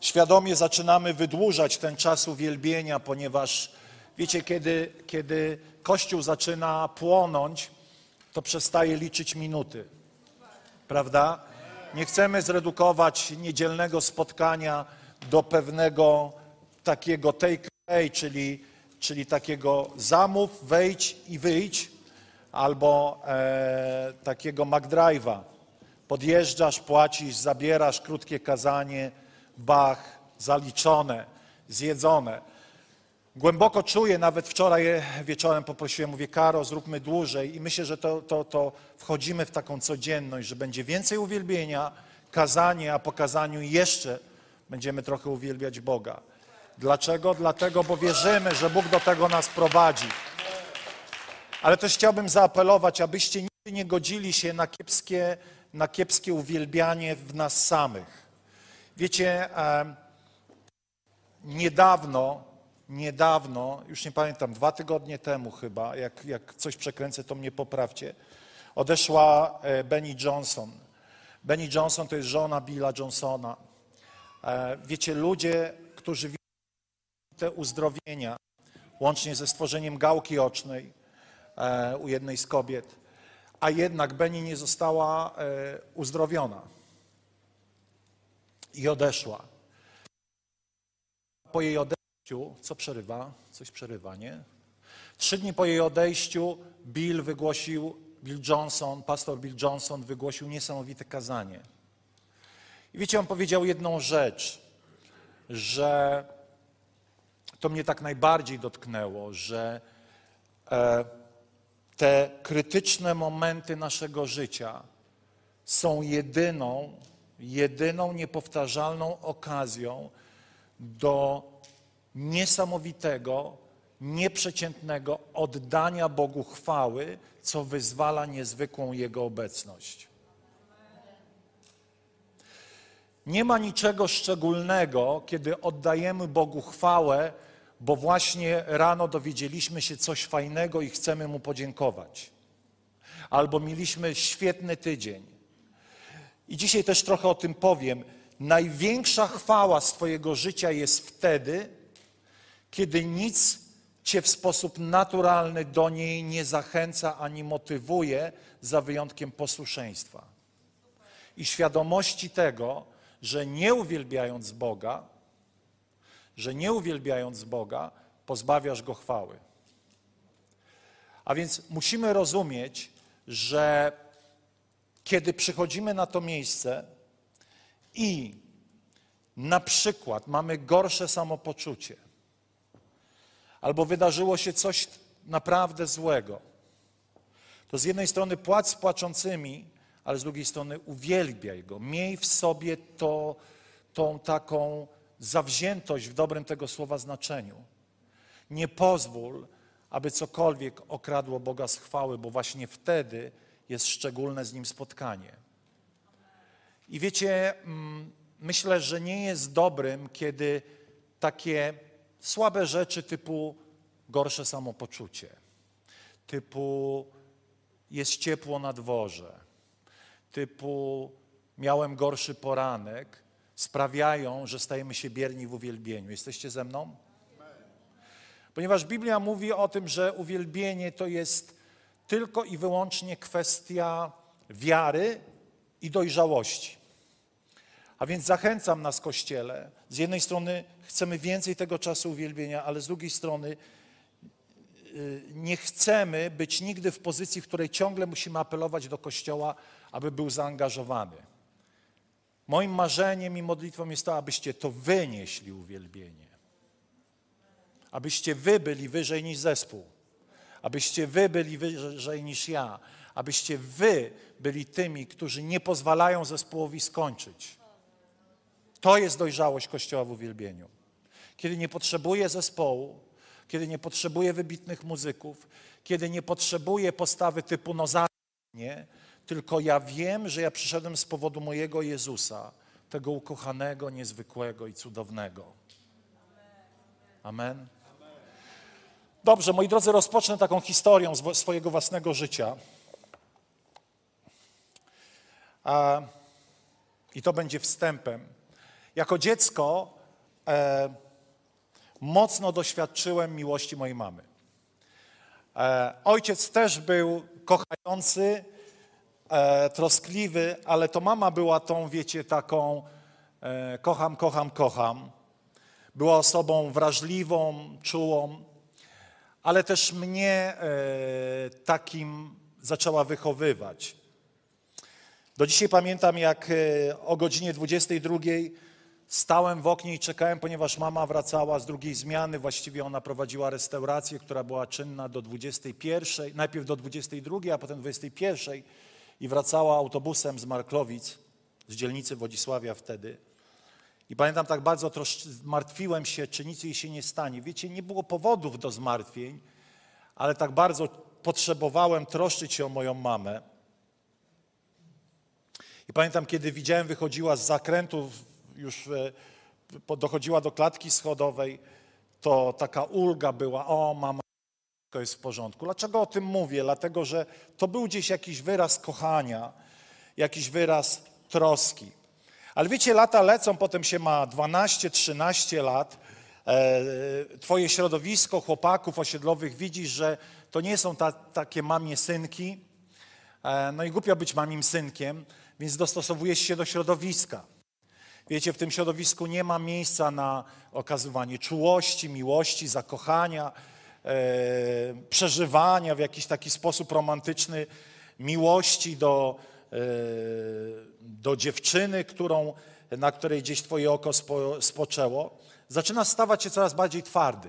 Świadomie zaczynamy wydłużać ten czas uwielbienia, ponieważ wiecie, kiedy, kiedy Kościół zaczyna płonąć, to przestaje liczyć minuty. Prawda? Nie chcemy zredukować niedzielnego spotkania do pewnego takiego take away, czyli, czyli takiego zamów, wejdź i wyjdź, albo e, takiego McDrive'a. Podjeżdżasz, płacisz, zabierasz krótkie kazanie, bach, zaliczone, zjedzone. Głęboko czuję, nawet wczoraj wieczorem poprosiłem, mówię, Karo, zróbmy dłużej i myślę, że to, to, to wchodzimy w taką codzienność, że będzie więcej uwielbienia, kazanie, a po kazaniu jeszcze będziemy trochę uwielbiać Boga. Dlaczego? Dlatego, bo wierzymy, że Bóg do tego nas prowadzi. Ale też chciałbym zaapelować, abyście nigdy nie godzili się na kiepskie, na kiepskie uwielbianie w nas samych. Wiecie, niedawno, niedawno, już nie pamiętam, dwa tygodnie temu chyba, jak, jak coś przekręcę, to mnie poprawcie, odeszła e, Benny Johnson. Benny Johnson to jest żona Billa Johnsona. E, wiecie, ludzie, którzy widzą te uzdrowienia, łącznie ze stworzeniem gałki ocznej e, u jednej z kobiet, a jednak Benny nie została uzdrowiona i odeszła. Po jej odejściu, co przerywa? Coś przerywa, nie? Trzy dni po jej odejściu Bill wygłosił, Bill Johnson, pastor Bill Johnson wygłosił niesamowite kazanie. I wiecie, on powiedział jedną rzecz, że to mnie tak najbardziej dotknęło, że e, te krytyczne momenty naszego życia są jedyną, jedyną niepowtarzalną okazją do niesamowitego, nieprzeciętnego oddania Bogu chwały, co wyzwala niezwykłą Jego obecność. Nie ma niczego szczególnego, kiedy oddajemy Bogu chwałę, bo właśnie rano dowiedzieliśmy się coś fajnego i chcemy Mu podziękować. Albo mieliśmy świetny tydzień. I dzisiaj też trochę o tym powiem. Największa chwała z Twojego życia jest wtedy, kiedy nic Cię w sposób naturalny do niej nie zachęca ani motywuje, za wyjątkiem posłuszeństwa. I świadomości tego, że nie uwielbiając Boga, że nie uwielbiając Boga, pozbawiasz Go chwały. A więc musimy rozumieć, że kiedy przychodzimy na to miejsce i na przykład mamy gorsze samopoczucie, albo wydarzyło się coś naprawdę złego, to z jednej strony płacz z płaczącymi, ale z drugiej strony uwielbiaj Go. Miej w sobie to, tą taką zawziętość w dobrym tego słowa znaczeniu. Nie pozwól, aby cokolwiek okradło Boga z chwały, bo właśnie wtedy jest szczególne z Nim spotkanie. I wiecie, mm, myślę, że nie jest dobrym, kiedy takie słabe rzeczy typu gorsze samopoczucie, typu jest ciepło na dworze, typu miałem gorszy poranek, sprawiają, że stajemy się bierni w uwielbieniu. Jesteście ze mną? Ponieważ Biblia mówi o tym, że uwielbienie to jest tylko i wyłącznie kwestia wiary i dojrzałości. A więc zachęcam nas, Kościele. Z jednej strony chcemy więcej tego czasu uwielbienia, ale z drugiej strony y, nie chcemy być nigdy w pozycji, w której ciągle musimy apelować do Kościoła, aby był zaangażowany. Moim marzeniem i modlitwą jest to, abyście to wynieśli uwielbienie. Abyście wy byli wyżej niż zespół. Abyście wy byli wyżej niż ja. Abyście wy byli tymi, którzy nie pozwalają zespołowi skończyć. To jest dojrzałość Kościoła w uwielbieniu. Kiedy nie potrzebuje zespołu, kiedy nie potrzebuje wybitnych muzyków, kiedy nie potrzebuje postawy typu no za nie, tylko ja wiem, że ja przyszedłem z powodu mojego Jezusa, tego ukochanego, niezwykłego i cudownego. Amen. Dobrze, moi drodzy, rozpocznę taką historią swojego własnego życia. I to będzie wstępem. Jako dziecko e, mocno doświadczyłem miłości mojej mamy. E, ojciec też był kochający, e, troskliwy, ale to mama była tą, wiecie, taką kocham, kocham, kocham. Była osobą wrażliwą, czułą, ale też mnie e, takim zaczęła wychowywać. Do dzisiaj pamiętam, jak e, o godzinie 22 stałem w oknie i czekałem, ponieważ mama wracała z drugiej zmiany. Właściwie ona prowadziła restaurację, która była czynna do 21, najpierw do 22, a potem 21 i wracała autobusem z Marklowic, z dzielnicy Wodzisławia wtedy. I pamiętam tak bardzo martwiłem się, czy nic jej się nie stanie. Wiecie, nie było powodów do zmartwień, ale tak bardzo potrzebowałem troszczyć się o moją mamę. I pamiętam, kiedy widziałem, wychodziła z zakrętu, już e, dochodziła do klatki schodowej, to taka ulga była, o mama, to jest w porządku. Dlaczego o tym mówię? Dlatego, że to był gdzieś jakiś wyraz kochania, jakiś wyraz troski. Ale wiecie, lata lecą, potem się ma 12-13 lat, e, twoje środowisko chłopaków osiedlowych widzisz, że to nie są ta, takie mamie synki, e, no i głupio być mamim synkiem, więc dostosowujesz się do środowiska. Wiecie, w tym środowisku nie ma miejsca na okazywanie czułości, miłości, zakochania, e, przeżywania w jakiś taki sposób romantyczny miłości do, do dziewczyny, którą, na której gdzieś twoje oko spo, spoczęło. Zaczynasz stawać się coraz bardziej twardy.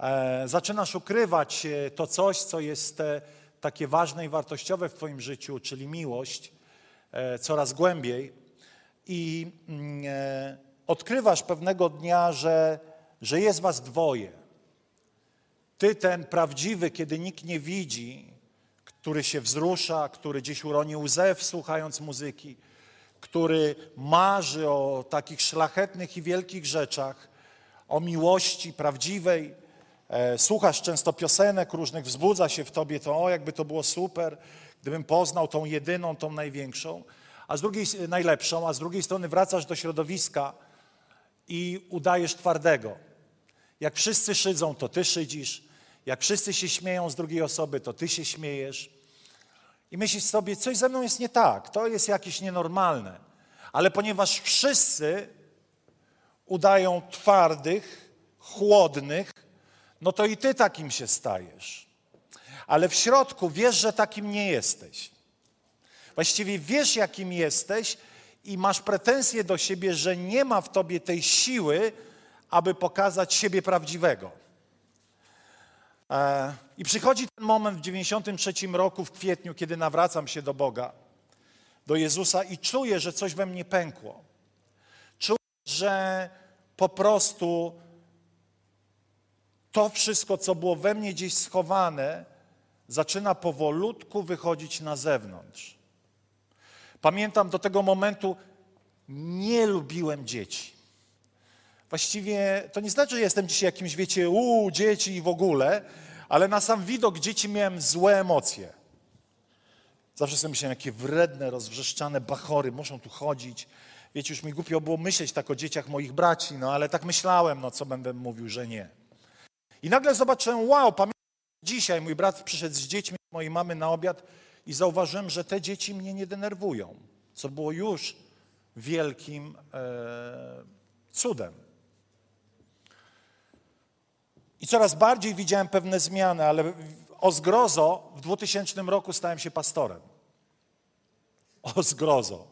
E, zaczynasz ukrywać e, to coś, co jest e, takie ważne i wartościowe w twoim życiu, czyli miłość, e, coraz głębiej i mm, e, odkrywasz pewnego dnia, że, że jest was dwoje. Ty ten prawdziwy, kiedy nikt nie widzi, który się wzrusza, który gdzieś uroni łzę słuchając muzyki, który marzy o takich szlachetnych i wielkich rzeczach, o miłości prawdziwej. E, słuchasz często piosenek różnych, wzbudza się w tobie to, o jakby to było super, gdybym poznał tą jedyną, tą największą a z drugiej, najlepszą, a z drugiej strony wracasz do środowiska i udajesz twardego. Jak wszyscy szydzą, to ty szydzisz. Jak wszyscy się śmieją z drugiej osoby, to ty się śmiejesz. I myślisz sobie, coś ze mną jest nie tak, to jest jakieś nienormalne. Ale ponieważ wszyscy udają twardych, chłodnych, no to i ty takim się stajesz. Ale w środku wiesz, że takim nie jesteś. Właściwie wiesz, jakim jesteś i masz pretensje do siebie, że nie ma w tobie tej siły, aby pokazać siebie prawdziwego. E, I przychodzi ten moment w 93 roku, w kwietniu, kiedy nawracam się do Boga, do Jezusa i czuję, że coś we mnie pękło. Czuję, że po prostu to wszystko, co było we mnie gdzieś schowane, zaczyna powolutku wychodzić na zewnątrz. Pamiętam do tego momentu, nie lubiłem dzieci. Właściwie to nie znaczy, że jestem dzisiaj jakimś, wiecie, u dzieci i w ogóle, ale na sam widok dzieci miałem złe emocje. Zawsze sobie myślałem, jakie wredne, rozwrzeszczane bachory muszą tu chodzić. Wiecie, już mi głupio było myśleć tak o dzieciach moich braci, no ale tak myślałem, no co będę mówił, że nie. I nagle zobaczyłem, wow, pamiętam dzisiaj, mój brat przyszedł z dziećmi mojej mamy na obiad i zauważyłem, że te dzieci mnie nie denerwują, co było już wielkim e, cudem. I coraz bardziej widziałem pewne zmiany, ale o zgrozo w 2000 roku stałem się pastorem. O zgrozo.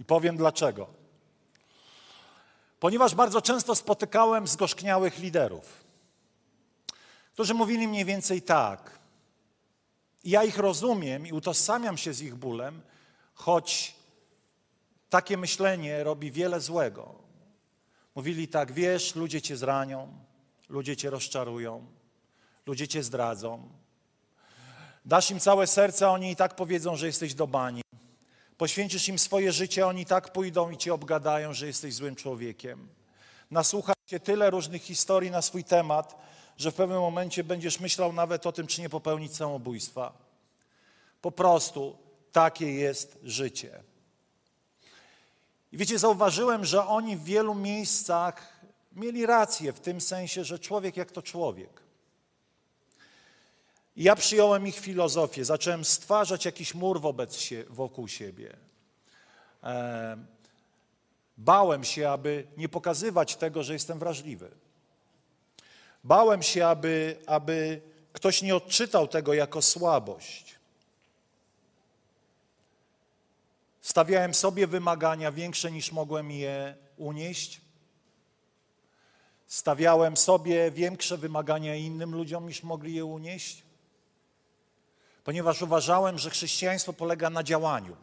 I powiem dlaczego. Ponieważ bardzo często spotykałem zgorzkniałych liderów, którzy mówili mniej więcej tak. Ja ich rozumiem i utożsamiam się z ich bólem, choć takie myślenie robi wiele złego. Mówili tak, wiesz, ludzie cię zranią, ludzie cię rozczarują, ludzie cię zdradzą. Dasz im całe serce, a oni i tak powiedzą, że jesteś do bani. Poświęcisz im swoje życie, oni tak pójdą i cię obgadają, że jesteś złym człowiekiem. Nasłuchasz się tyle różnych historii na swój temat, że w pewnym momencie będziesz myślał nawet o tym, czy nie popełnić samobójstwa. Po prostu takie jest życie. I wiecie, zauważyłem, że oni w wielu miejscach mieli rację w tym sensie, że człowiek jak to człowiek. I ja przyjąłem ich filozofię, zacząłem stwarzać jakiś mur wobec sie, wokół siebie. E, bałem się, aby nie pokazywać tego, że jestem wrażliwy. Bałem się, aby, aby ktoś nie odczytał tego jako słabość. Stawiałem sobie wymagania większe niż mogłem je unieść. Stawiałem sobie większe wymagania innym ludziom niż mogli je unieść, ponieważ uważałem, że chrześcijaństwo polega na działaniu.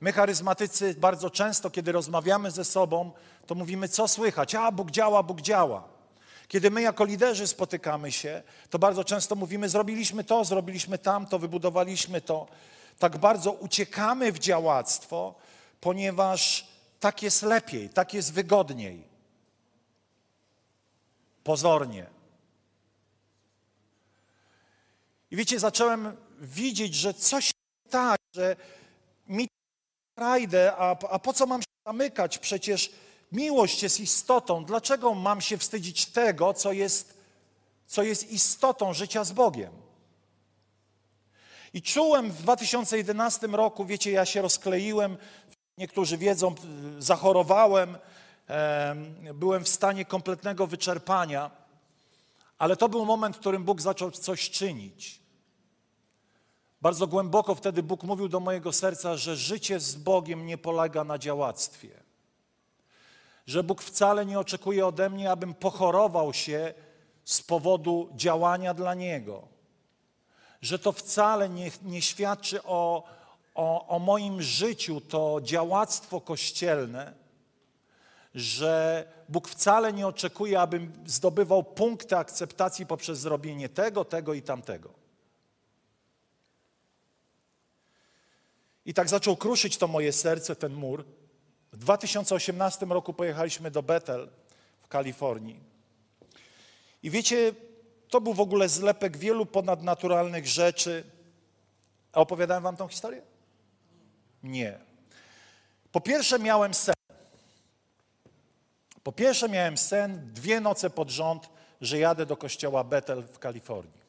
My, charyzmatycy, bardzo często, kiedy rozmawiamy ze sobą, to mówimy, co słychać? A, Bóg działa, Bóg działa. Kiedy my jako liderzy spotykamy się, to bardzo często mówimy, zrobiliśmy to, zrobiliśmy tamto, wybudowaliśmy to. Tak bardzo uciekamy w działactwo, ponieważ tak jest lepiej, tak jest wygodniej. Pozornie. I wiecie, zacząłem widzieć, że coś tak, że mi frajdę, a, a po co mam się zamykać? Przecież miłość jest istotą. Dlaczego mam się wstydzić tego, co jest, co jest istotą życia z Bogiem? I czułem w 2011 roku, wiecie, ja się rozkleiłem, niektórzy wiedzą, zachorowałem, byłem w stanie kompletnego wyczerpania, ale to był moment, w którym Bóg zaczął coś czynić. Bardzo głęboko wtedy Bóg mówił do mojego serca, że życie z Bogiem nie polega na działactwie. Że Bóg wcale nie oczekuje ode mnie, abym pochorował się z powodu działania dla Niego. Że to wcale nie, nie świadczy o, o, o moim życiu, to działactwo kościelne, że Bóg wcale nie oczekuje, abym zdobywał punkty akceptacji poprzez zrobienie tego, tego i tamtego. I tak zaczął kruszyć to moje serce, ten mur. W 2018 roku pojechaliśmy do Bethel w Kalifornii. I wiecie, to był w ogóle zlepek wielu ponadnaturalnych rzeczy. A opowiadałem wam tą historię? Nie. Po pierwsze miałem sen. Po pierwsze miałem sen dwie noce pod rząd, że jadę do kościoła Bethel w Kalifornii.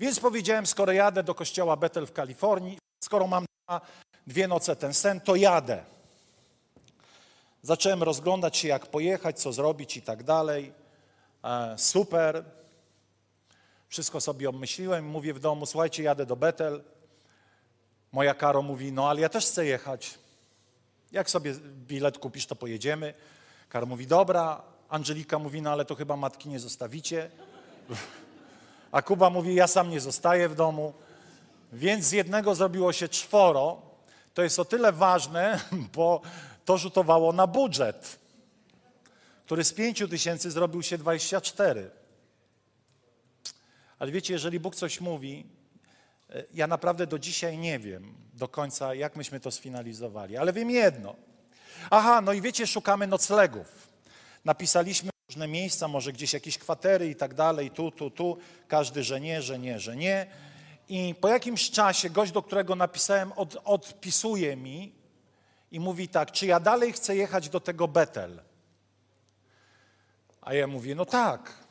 Więc powiedziałem, skoro jadę do kościoła Bethel w Kalifornii, skoro mam dwie noce ten sen, to jadę. Zacząłem rozglądać się, jak pojechać, co zrobić i tak dalej. E, super. Wszystko sobie obmyśliłem. Mówię w domu, słuchajcie, jadę do Betel. Moja Karo mówi, no ale ja też chcę jechać. Jak sobie bilet kupisz, to pojedziemy. Karo mówi, dobra. Angelika mówi, no ale to chyba matki nie zostawicie. A Kuba mówi, ja sam nie zostaję w domu. Więc z jednego zrobiło się czworo. To jest o tyle ważne, bo to rzutowało na budżet, który z 5 tysięcy zrobił się 24. Ale wiecie, jeżeli Bóg coś mówi, e, ja naprawdę do dzisiaj nie wiem do końca, jak myśmy to sfinalizowali, ale wiem jedno. Aha, no i wiecie, szukamy noclegów. Napisaliśmy różne miejsca, może gdzieś jakieś kwatery i tak dalej, tu, tu, tu. Każdy, że nie, że nie, że nie. I po jakimś czasie gość, do którego napisałem, od, odpisuje mi i mówi tak, czy ja dalej chcę jechać do tego Betel? A ja mówię, no tak.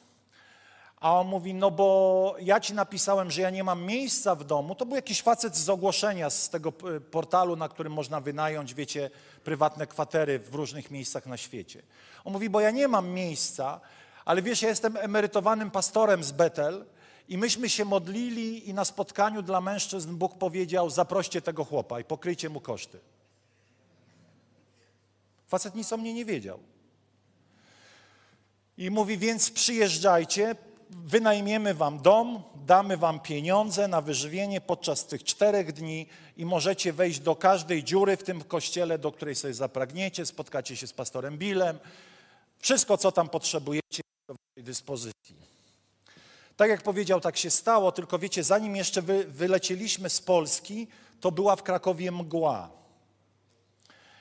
A on mówi, no bo ja ci napisałem, że ja nie mam miejsca w domu. To był jakiś facet z ogłoszenia z tego portalu, na którym można wynająć, wiecie, prywatne kwatery w różnych miejscach na świecie. On mówi, bo ja nie mam miejsca, ale wiesz, ja jestem emerytowanym pastorem z Betel i myśmy się modlili i na spotkaniu dla mężczyzn Bóg powiedział, zaproście tego chłopa i pokryjcie mu koszty. Facet nic o mnie nie wiedział. I mówi, więc przyjeżdżajcie, wynajmiemy wam dom, damy wam pieniądze na wyżywienie podczas tych czterech dni i możecie wejść do każdej dziury w tym kościele, do której sobie zapragniecie, spotkacie się z pastorem Billem. Wszystko, co tam potrzebujecie, do waszej dyspozycji. Tak jak powiedział, tak się stało, tylko wiecie, zanim jeszcze wy, wylecieliśmy z Polski, to była w Krakowie mgła.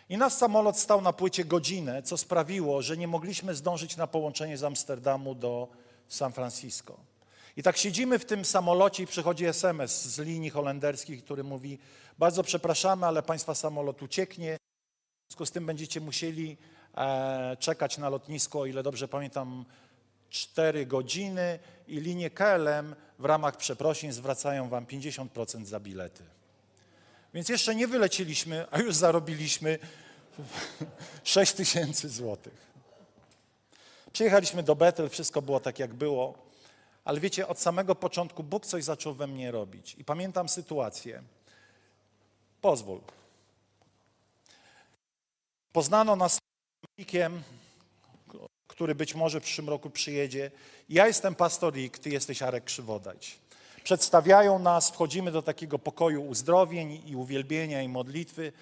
I nasz samolot stał na płycie godzinę, co sprawiło, że nie mogliśmy zdążyć na połączenie z Amsterdamu do San Francisco. I tak siedzimy w tym samolocie i przychodzi SMS z linii holenderskich, który mówi: Bardzo przepraszamy, ale państwa samolot ucieknie. W związku z tym będziecie musieli e, czekać na lotnisko, o ile dobrze pamiętam, 4 godziny i linie KLM w ramach przeprosin zwracają wam 50% za bilety. Więc jeszcze nie wyleciliśmy, a już zarobiliśmy 6 tysięcy złotych. Przyjechaliśmy do Betel, wszystko było tak, jak było, ale wiecie, od samego początku Bóg coś zaczął we mnie robić. I pamiętam sytuację. Pozwól. Poznano nas z który być może w przyszłym roku przyjedzie. Ja jestem pastor Rick, ty jesteś Arek Krzywodajć. Przedstawiają nas, wchodzimy do takiego pokoju uzdrowień i uwielbienia i modlitwy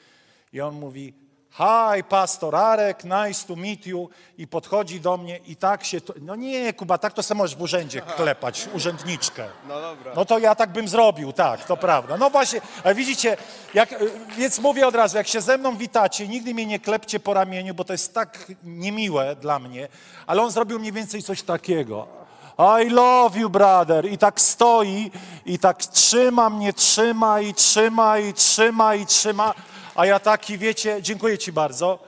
i on mówi, Hi, pastor Arek, nice to meet you. I podchodzi do mnie i tak się, to, no nie Kuba, tak to sobie możesz w urzędzie klepać, urzędniczkę. No dobra. No to ja tak bym zrobił, tak, to prawda. No właśnie, widzicie, jak, więc mówię od razu, jak się ze mną witacie, nigdy mnie nie klepcie po ramieniu, bo to jest tak niemiłe dla mnie, ale on zrobił mniej więcej coś takiego. I love you, brother. I tak stoi i tak trzyma mnie, trzyma i trzyma i trzyma i trzyma. A ja taki, wiecie, dziękuję ci bardzo.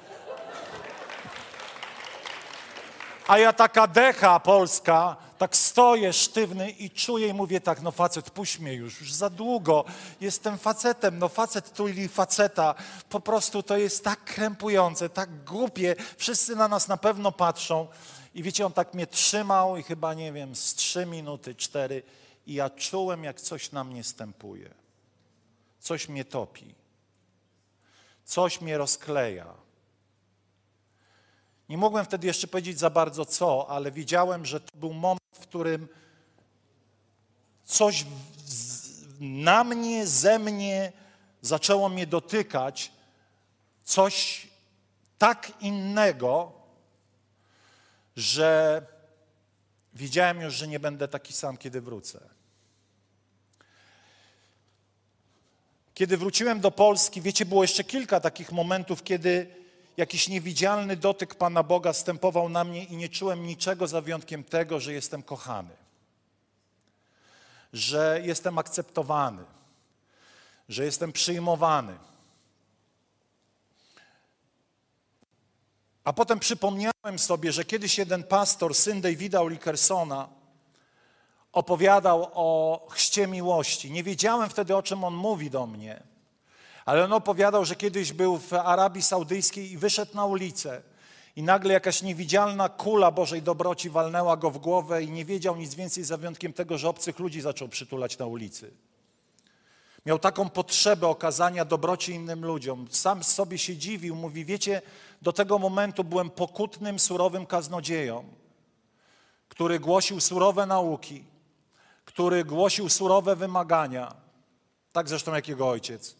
A ja taka decha polska, tak stoję sztywny i czuję i mówię tak, no facet, puść mnie już, już za długo, jestem facetem, no facet tu ili faceta, po prostu to jest tak krępujące, tak głupie, wszyscy na nas na pewno patrzą. I wiecie, on tak mnie trzymał i chyba, nie wiem, z trzy minuty, cztery i ja czułem, jak coś na mnie stępuje. Coś mnie topi. Coś mnie rozkleja. Nie mogłem wtedy jeszcze powiedzieć za bardzo co, ale widziałem, że to był moment, w którym coś na mnie, ze mnie zaczęło mnie dotykać, coś tak innego, że widziałem już, że nie będę taki sam, kiedy wrócę. Kiedy wróciłem do Polski, wiecie, było jeszcze kilka takich momentów, kiedy jakiś niewidzialny dotyk Pana Boga stępował na mnie i nie czułem niczego za wyjątkiem tego, że jestem kochany, że jestem akceptowany, że jestem przyjmowany. A potem przypomniałem sobie, że kiedyś jeden pastor, syn Davida Olikersona, opowiadał o chrzcie miłości. Nie wiedziałem wtedy, o czym on mówi do mnie, ale on opowiadał, że kiedyś był w Arabii Saudyjskiej i wyszedł na ulicę. I nagle jakaś niewidzialna kula Bożej dobroci walnęła go w głowę i nie wiedział nic więcej za wyjątkiem tego, że obcych ludzi zaczął przytulać na ulicy. Miał taką potrzebę okazania dobroci innym ludziom. Sam sobie się dziwił, mówi, wiecie, do tego momentu byłem pokutnym, surowym kaznodzieją, który głosił surowe nauki, który głosił surowe wymagania, tak zresztą jak jego ojciec.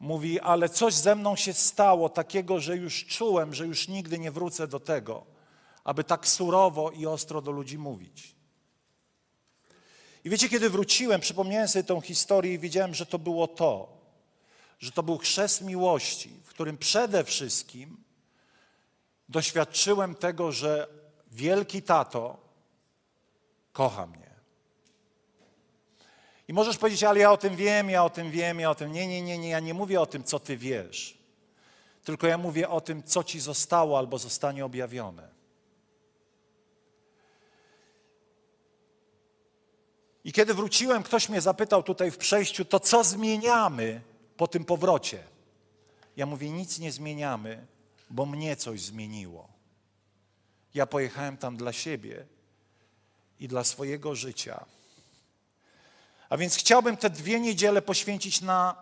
Mówi, ale coś ze mną się stało takiego, że już czułem, że już nigdy nie wrócę do tego, aby tak surowo i ostro do ludzi mówić. I wiecie, kiedy wróciłem, przypomniałem sobie tę historię i wiedziałem, że to było to, że to był chrzest miłości, w którym przede wszystkim doświadczyłem tego, że wielki tato kocha mnie. I możesz powiedzieć, ale ja o tym wiem, ja o tym wiem, ja o tym. Nie, nie, nie, nie, ja nie mówię o tym, co ty wiesz. Tylko ja mówię o tym, co ci zostało albo zostanie objawione. I kiedy wróciłem, ktoś mnie zapytał tutaj w przejściu, to co zmieniamy po tym powrocie? Ja mówię, nic nie zmieniamy, bo mnie coś zmieniło. Ja pojechałem tam dla siebie i dla swojego życia. A więc chciałbym te dwie niedziele poświęcić na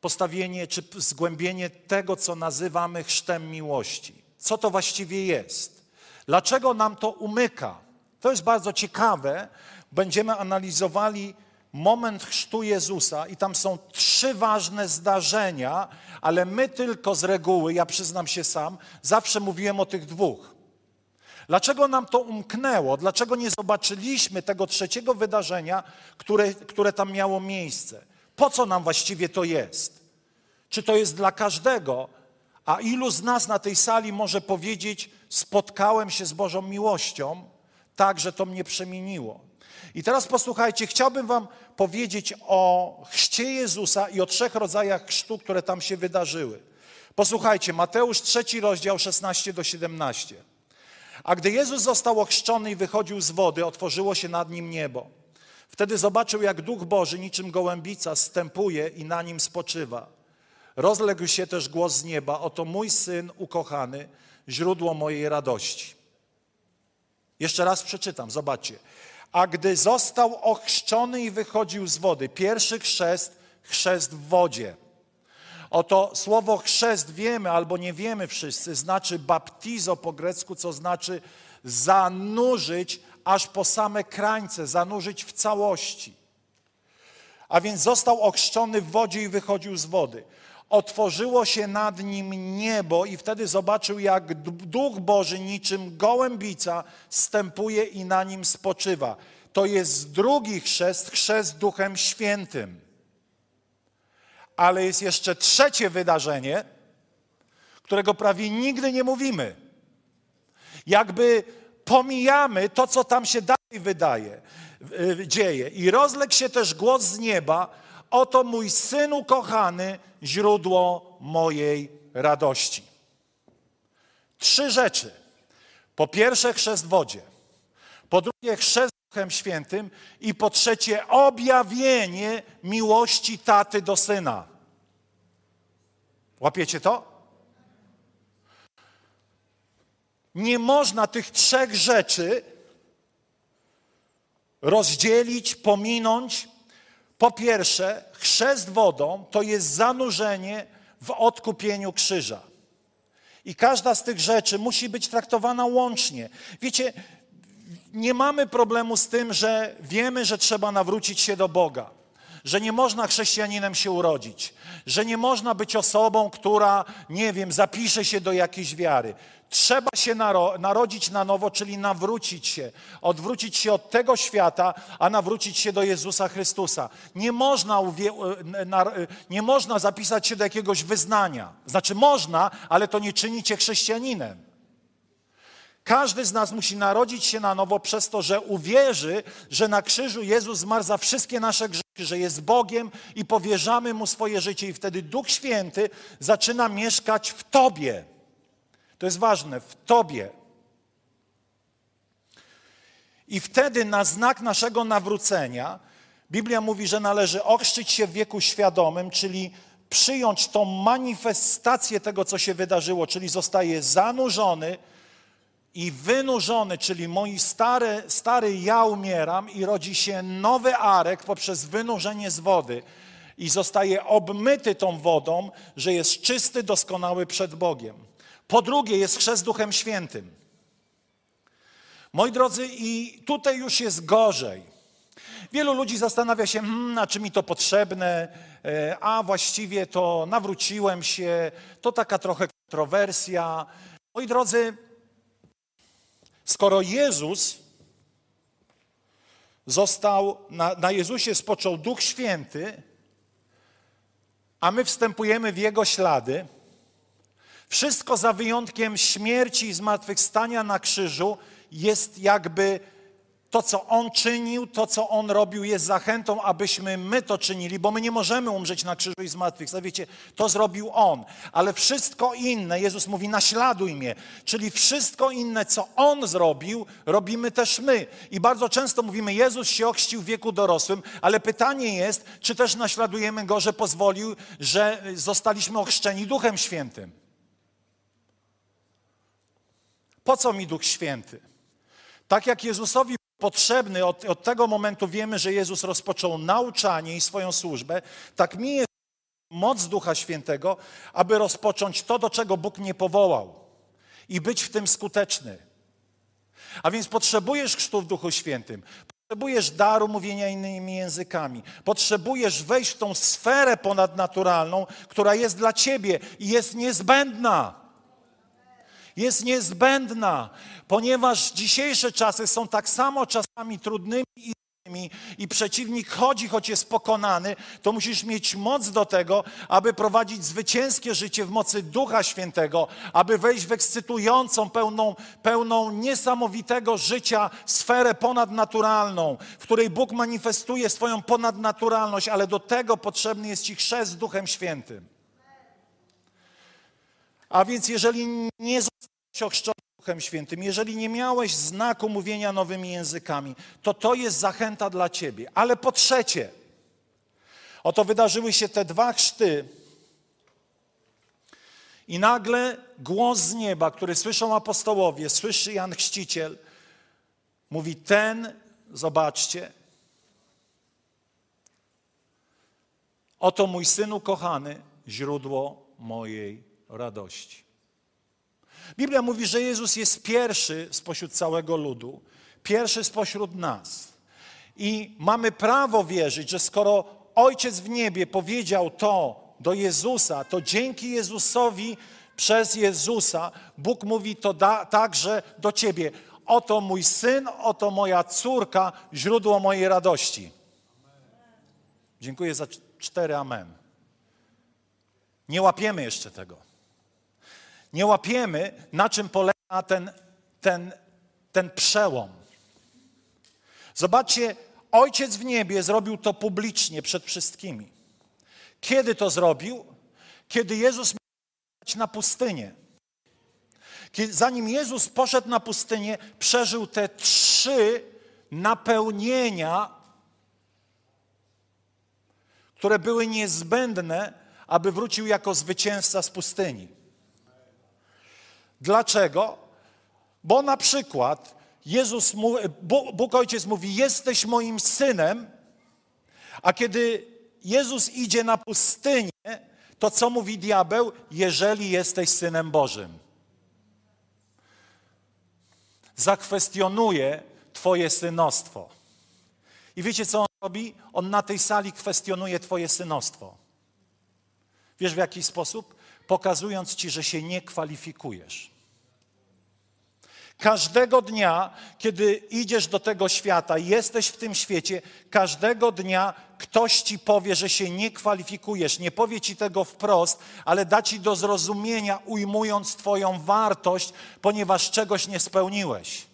postawienie czy zgłębienie tego, co nazywamy chrztem miłości. Co to właściwie jest? Dlaczego nam to umyka? To jest bardzo ciekawe. Będziemy analizowali moment chrztu Jezusa i tam są trzy ważne zdarzenia, ale my tylko z reguły, ja przyznam się sam, zawsze mówiłem o tych dwóch. Dlaczego nam to umknęło? Dlaczego nie zobaczyliśmy tego trzeciego wydarzenia, które, które tam miało miejsce? Po co nam właściwie to jest? Czy to jest dla każdego? A ilu z nas na tej sali może powiedzieć: Spotkałem się z Bożą miłością, tak, że to mnie przemieniło? I teraz posłuchajcie, chciałbym Wam powiedzieć o chrzcie Jezusa i o trzech rodzajach chrztu, które tam się wydarzyły. Posłuchajcie, Mateusz trzeci rozdział 16 do 17. A gdy Jezus został ochrzczony i wychodził z wody, otworzyło się nad nim niebo. Wtedy zobaczył, jak Duch Boży niczym gołębica stępuje i na nim spoczywa. Rozległ się też głos z nieba: Oto mój syn ukochany, źródło mojej radości. Jeszcze raz przeczytam, zobaczcie. A gdy został ochrzczony i wychodził z wody, pierwszy chrzest, chrzest w wodzie. Oto słowo chrzest wiemy albo nie wiemy wszyscy, znaczy baptizo po grecku, co znaczy zanurzyć aż po same krańce, zanurzyć w całości. A więc został ochrzczony w wodzie i wychodził z wody. Otworzyło się nad nim niebo i wtedy zobaczył, jak Duch Boży niczym gołębica stępuje i na nim spoczywa. To jest drugi chrzest, chrzest Duchem Świętym. Ale jest jeszcze trzecie wydarzenie, którego prawie nigdy nie mówimy. Jakby pomijamy to, co tam się dalej wydaje, dzieje. I rozległ się też głos z nieba, oto mój syn ukochany, źródło mojej radości. Trzy rzeczy. Po pierwsze chrzest w wodzie. Po drugie chrzest Duchem Świętym i po trzecie objawienie miłości taty do syna. Łapiecie to? Nie można tych trzech rzeczy rozdzielić, pominąć. Po pierwsze, chrzest wodą to jest zanurzenie w odkupieniu krzyża. I każda z tych rzeczy musi być traktowana łącznie. Wiecie, nie mamy problemu z tym, że wiemy, że trzeba nawrócić się do Boga, że nie można chrześcijaninem się urodzić, że nie można być osobą, która, nie wiem, zapisze się do jakiejś wiary. Trzeba się naro narodzić na nowo, czyli nawrócić się, odwrócić się od tego świata, a nawrócić się do Jezusa Chrystusa. Nie można, nie można zapisać się do jakiegoś wyznania. Znaczy można, ale to nie czyni cię chrześcijaninem. Każdy z nas musi narodzić się na nowo przez to, że uwierzy, że na krzyżu Jezus zmarł za wszystkie nasze grzechy, że jest Bogiem i powierzamy Mu swoje życie i wtedy Duch Święty zaczyna mieszkać w Tobie. To jest ważne, w Tobie. I wtedy na znak naszego nawrócenia Biblia mówi, że należy ochrzcić się w wieku świadomym, czyli przyjąć tą manifestację tego, co się wydarzyło, czyli zostaje zanurzony i wynurzony, czyli mój stary, stary ja umieram i rodzi się nowy Arek poprzez wynurzenie z wody i zostaje obmyty tą wodą, że jest czysty, doskonały przed Bogiem. Po drugie jest chrzest Duchem Świętym. Moi drodzy, i tutaj już jest gorzej. Wielu ludzi zastanawia się, hmm, a czy mi to potrzebne, e, a właściwie to nawróciłem się, to taka trochę kontrowersja. Moi drodzy, skoro Jezus został, na, na Jezusie spoczął Duch Święty, a my wstępujemy w Jego ślady, wszystko za wyjątkiem śmierci i zmartwychwstania na krzyżu jest jakby to, co On czynił, to, co On robił, jest zachętą, abyśmy my to czynili, bo my nie możemy umrzeć na krzyżu i zmartwychwstać. Wiecie, to zrobił On. Ale wszystko inne, Jezus mówi, naśladuj mnie. Czyli wszystko inne, co On zrobił, robimy też my. I bardzo często mówimy, Jezus się ochrzcił w wieku dorosłym, ale pytanie jest, czy też naśladujemy Go, że pozwolił, że zostaliśmy ochrzczeni Duchem Świętym. Po co mi Duch Święty? Tak jak Jezusowi potrzebny, od, od tego momentu wiemy, że Jezus rozpoczął nauczanie i swoją służbę, tak mi jest moc Ducha Świętego, aby rozpocząć to, do czego Bóg mnie powołał i być w tym skuteczny. A więc potrzebujesz chrztu w Duchu Świętym. Potrzebujesz daru mówienia innymi językami. Potrzebujesz wejść w tą sferę ponadnaturalną, która jest dla ciebie i jest niezbędna. Jest niezbędna, ponieważ dzisiejsze czasy są tak samo czasami trudnymi i i przeciwnik chodzi, choć jest pokonany, to musisz mieć moc do tego, aby prowadzić zwycięskie życie w mocy Ducha Świętego, aby wejść w ekscytującą, pełną, pełną niesamowitego życia sferę ponadnaturalną, w której Bóg manifestuje swoją ponadnaturalność, ale do tego potrzebny jest Ci chrzest Duchem Świętym. A więc jeżeli nie zostałeś ochrzczony Duchem Świętym, jeżeli nie miałeś znaku mówienia nowymi językami, to to jest zachęta dla ciebie. Ale po trzecie, oto wydarzyły się te dwa chrzty i nagle głos z nieba, który słyszą apostołowie, słyszy Jan Chrzciciel, mówi ten, zobaczcie, oto mój synu kochany, źródło mojej radości. Biblia mówi, że Jezus jest pierwszy spośród całego ludu, pierwszy spośród nas. I mamy prawo wierzyć, że skoro Ojciec w niebie powiedział to do Jezusa, to dzięki Jezusowi przez Jezusa Bóg mówi to także do ciebie. Oto mój syn, oto moja córka, źródło mojej radości. Dziękuję za cztery amen. Nie łapiemy jeszcze tego nie łapiemy, na czym polega ten, ten, ten przełom. Zobaczcie, Ojciec w niebie zrobił to publicznie przed wszystkimi. Kiedy to zrobił? Kiedy Jezus miał na pustynię. Zanim Jezus poszedł na pustynię, przeżył te trzy napełnienia, które były niezbędne, aby wrócił jako zwycięzca z pustyni. Dlaczego? Bo na przykład Jezus, Bóg Ojciec mówi, jesteś moim synem, a kiedy Jezus idzie na pustynię, to co mówi diabeł? Jeżeli jesteś synem Bożym. Zakwestionuje Twoje synostwo. I wiecie, co on robi? On na tej sali kwestionuje Twoje synostwo. Wiesz w jaki sposób? Pokazując ci, że się nie kwalifikujesz. Każdego dnia, kiedy idziesz do tego świata, jesteś w tym świecie, każdego dnia ktoś ci powie, że się nie kwalifikujesz. Nie powie ci tego wprost, ale da ci do zrozumienia, ujmując Twoją wartość, ponieważ czegoś nie spełniłeś.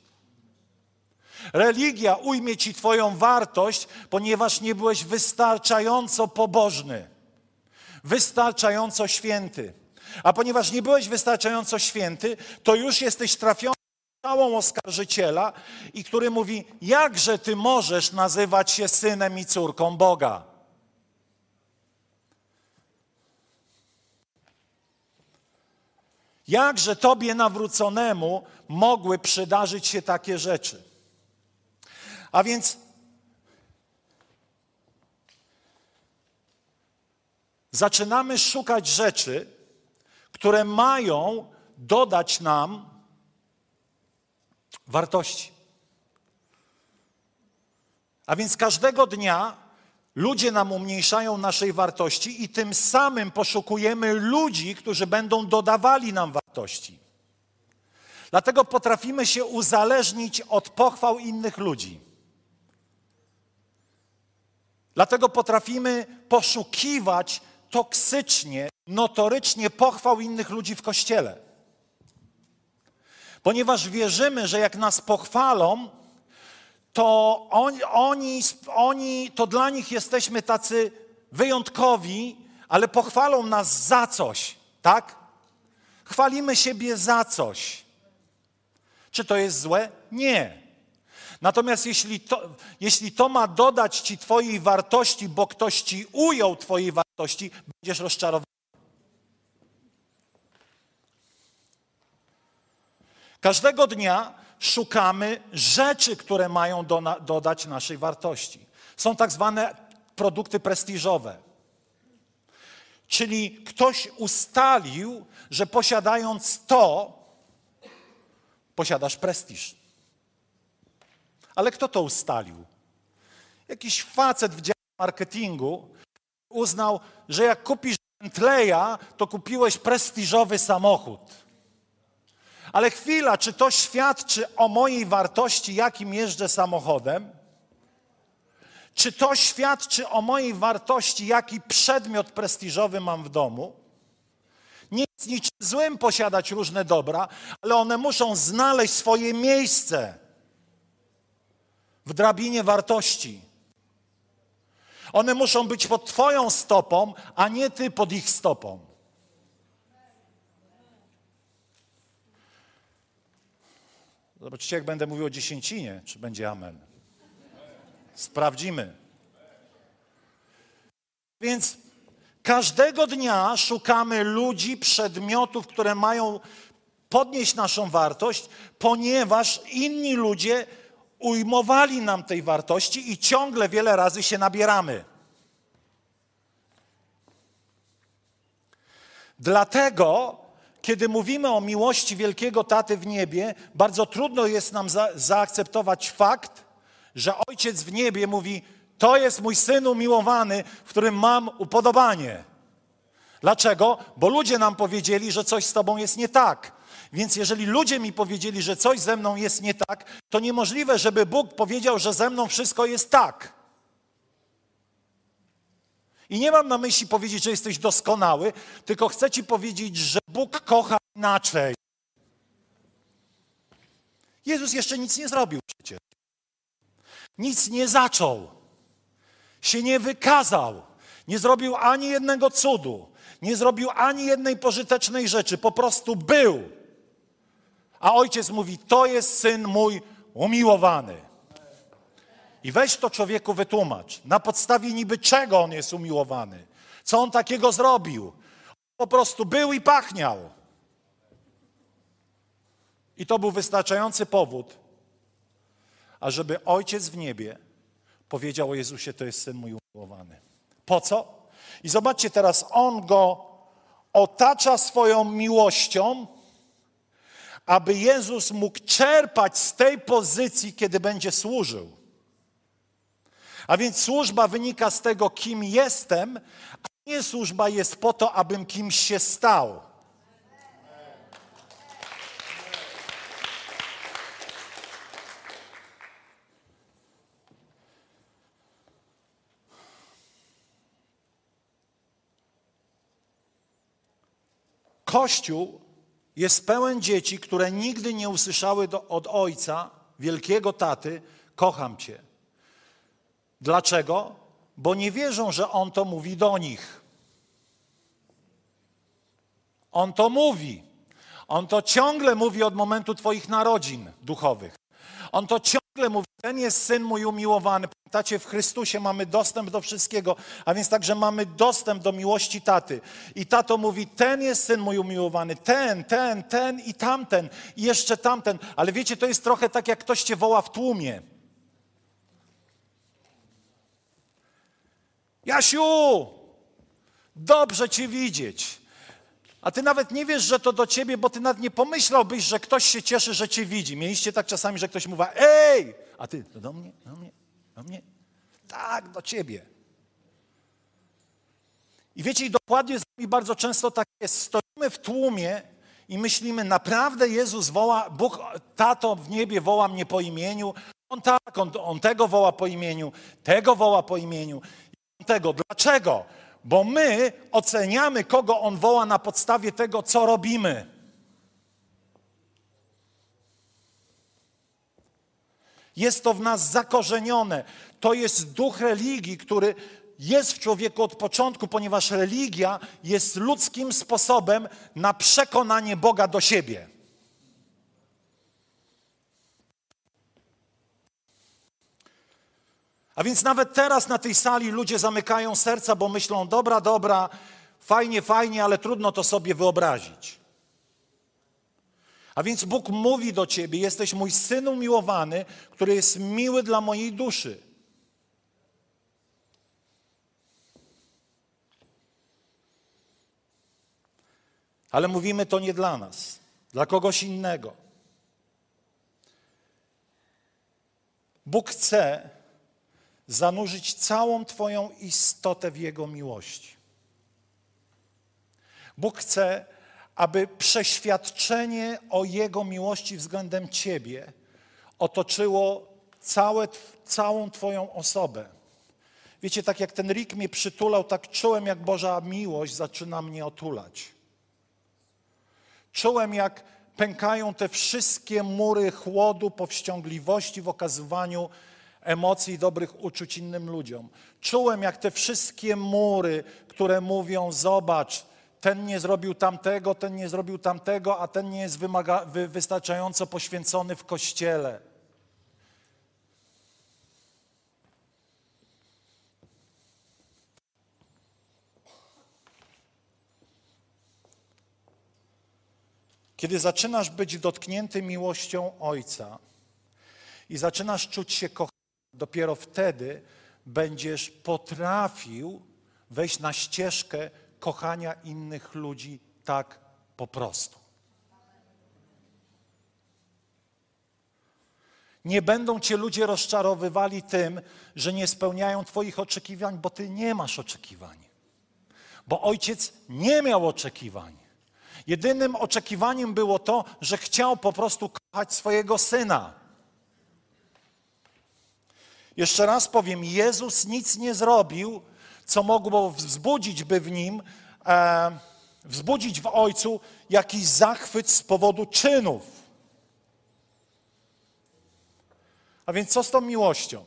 Religia ujmie ci Twoją wartość, ponieważ nie byłeś wystarczająco pobożny, wystarczająco święty. A ponieważ nie byłeś wystarczająco święty, to już jesteś trafiony całą oskarżyciela i który mówi, jakże ty możesz nazywać się synem i córką Boga? Jakże tobie nawróconemu mogły przydarzyć się takie rzeczy? A więc zaczynamy szukać rzeczy, które mają dodać nam wartości. A więc każdego dnia ludzie nam umniejszają naszej wartości i tym samym poszukujemy ludzi, którzy będą dodawali nam wartości. Dlatego potrafimy się uzależnić od pochwał innych ludzi. Dlatego potrafimy poszukiwać toksycznie, notorycznie pochwał innych ludzi w kościele. Ponieważ wierzymy, że jak nas pochwalą, to oni, oni, oni, to dla nich jesteśmy tacy wyjątkowi, ale pochwalą nas za coś, tak? Chwalimy siebie za coś. Czy to jest złe? Nie. Natomiast jeśli to, jeśli to ma dodać ci Twojej wartości, bo ktoś ci ujął Twojej wartości, będziesz rozczarowany. Każdego dnia szukamy rzeczy, które mają do, dodać naszej wartości. Są tak zwane produkty prestiżowe. Czyli ktoś ustalił, że posiadając to, posiadasz prestiż. Ale kto to ustalił? Jakiś facet w dziale marketingu uznał, że jak kupisz Bentleya, to kupiłeś prestiżowy samochód. Ale chwila, czy to świadczy o mojej wartości, jakim jeżdżę samochodem? Czy to świadczy o mojej wartości, jaki przedmiot prestiżowy mam w domu? Nie jest niczym złym posiadać różne dobra, ale one muszą znaleźć swoje miejsce w drabinie wartości. One muszą być pod Twoją stopą, a nie Ty pod ich stopą. Zobaczcie, jak będę mówił o dziesięcinie, czy będzie amen. Sprawdzimy. Więc każdego dnia szukamy ludzi, przedmiotów, które mają podnieść naszą wartość, ponieważ inni ludzie ujmowali nam tej wartości i ciągle wiele razy się nabieramy. Dlatego, kiedy mówimy o miłości wielkiego taty w niebie, bardzo trudno jest nam za, zaakceptować fakt, że ojciec w niebie mówi: To jest mój syn umiłowany, w którym mam upodobanie. Dlaczego? Bo ludzie nam powiedzieli, że coś z tobą jest nie tak. Więc jeżeli ludzie mi powiedzieli, że coś ze mną jest nie tak, to niemożliwe, żeby Bóg powiedział, że ze mną wszystko jest tak. I nie mam na myśli powiedzieć, że jesteś doskonały, tylko chcę ci powiedzieć, że Bóg kocha inaczej. Jezus jeszcze nic nie zrobił przecież. Nic nie zaczął. Się nie wykazał. Nie zrobił ani jednego cudu. Nie zrobił ani jednej pożytecznej rzeczy. Po prostu był. A ojciec mówi: To jest syn mój umiłowany. I weź to człowieku wytłumacz. Na podstawie niby czego on jest umiłowany? Co on takiego zrobił? Po prostu był i pachniał. I to był wystarczający powód, ażeby ojciec w niebie powiedział o Jezusie: To jest syn mój umiłowany. Po co? I zobaczcie teraz, on go otacza swoją miłością aby Jezus mógł czerpać z tej pozycji, kiedy będzie służył. A więc służba wynika z tego, kim jestem, a nie służba jest po to, abym kimś się stał. Kościół jest pełen dzieci, które nigdy nie usłyszały do, od ojca, wielkiego taty, kocham cię. Dlaczego? Bo nie wierzą, że on to mówi do nich. On to mówi. On to ciągle mówi od momentu Twoich narodzin duchowych. On to ciągle mówi, ten jest syn mój umiłowany. Pamiętacie, w Chrystusie mamy dostęp do wszystkiego, a więc także mamy dostęp do miłości taty. I tato mówi, ten jest syn mój umiłowany, ten, ten, ten i tamten, i jeszcze tamten. Ale wiecie, to jest trochę tak, jak ktoś cię woła w tłumie. Jasiu, dobrze cię widzieć. A ty nawet nie wiesz, że to do ciebie, bo ty nawet nie pomyślałbyś, że ktoś się cieszy, że cię widzi. Mieliście tak czasami, że ktoś mówi, ej, a ty, to do mnie, do mnie, do mnie. Tak, do ciebie. I wiecie, i dokładnie z nami bardzo często tak jest. Stoimy w tłumie i myślimy, naprawdę Jezus woła, Bóg, tato w niebie woła mnie po imieniu. On tak, on, on tego woła po imieniu, tego woła po imieniu, tego. Dlaczego? Bo my oceniamy, kogo On woła na podstawie tego, co robimy. Jest to w nas zakorzenione. To jest duch religii, który jest w człowieku od początku, ponieważ religia jest ludzkim sposobem na przekonanie Boga do siebie. A więc nawet teraz na tej sali ludzie zamykają serca, bo myślą: dobra, dobra, fajnie, fajnie, ale trudno to sobie wyobrazić. A więc Bóg mówi do ciebie: Jesteś mój syn umiłowany, który jest miły dla mojej duszy. Ale mówimy to nie dla nas, dla kogoś innego. Bóg chce zanurzyć całą Twoją istotę w Jego miłości. Bóg chce, aby przeświadczenie o Jego miłości względem Ciebie otoczyło całe, całą Twoją osobę. Wiecie, tak jak ten Rick mnie przytulał, tak czułem, jak Boża miłość zaczyna mnie otulać. Czułem, jak pękają te wszystkie mury chłodu, powściągliwości w okazywaniu emocji i dobrych uczuć innym ludziom. Czułem, jak te wszystkie mury, które mówią: Zobacz, ten nie zrobił tamtego, ten nie zrobił tamtego, a ten nie jest wymaga, wy, wystarczająco poświęcony w kościele. Kiedy zaczynasz być dotknięty miłością Ojca i zaczynasz czuć się kochany, dopiero wtedy będziesz potrafił wejść na ścieżkę kochania innych ludzi tak po prostu. Nie będą cię ludzie rozczarowywali tym, że nie spełniają Twoich oczekiwań, bo Ty nie masz oczekiwań. Bo ojciec nie miał oczekiwań. Jedynym oczekiwaniem było to, że chciał po prostu kochać swojego syna. Jeszcze raz powiem, Jezus nic nie zrobił, co mogło wzbudzić by w nim, e, wzbudzić w Ojcu jakiś zachwyt z powodu czynów. A więc co z tą miłością?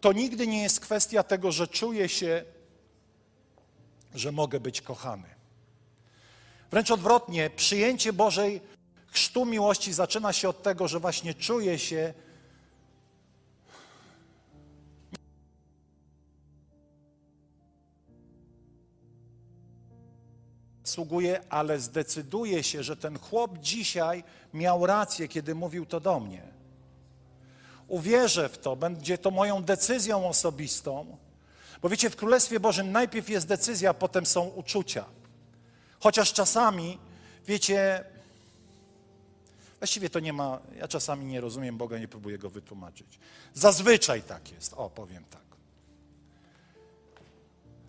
To nigdy nie jest kwestia tego, że czuję się, że mogę być kochany. Wręcz odwrotnie, przyjęcie Bożej chrztu miłości zaczyna się od tego, że właśnie czuję się, sługuje, ale zdecyduje się, że ten chłop dzisiaj miał rację, kiedy mówił to do mnie. Uwierzę w to, będzie to moją decyzją osobistą, bo wiecie, w Królestwie Bożym najpierw jest decyzja, potem są uczucia. Chociaż czasami, wiecie, właściwie to nie ma, ja czasami nie rozumiem Boga, nie próbuję go wytłumaczyć. Zazwyczaj tak jest, o powiem tak.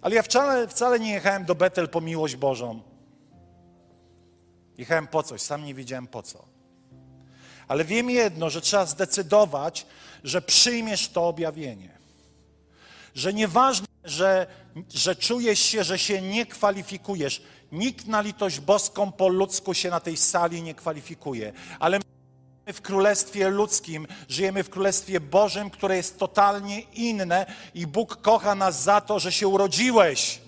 Ale ja wcale, wcale nie jechałem do Betel po miłość Bożą. Jechałem po coś, sam nie wiedziałem po co. Ale wiem jedno, że trzeba zdecydować, że przyjmiesz to objawienie. Że nieważne, że, że czujesz się, że się nie kwalifikujesz. Nikt na litość boską po ludzku się na tej sali nie kwalifikuje. Ale my w królestwie ludzkim, żyjemy w królestwie Bożym, które jest totalnie inne i Bóg kocha nas za to, że się urodziłeś.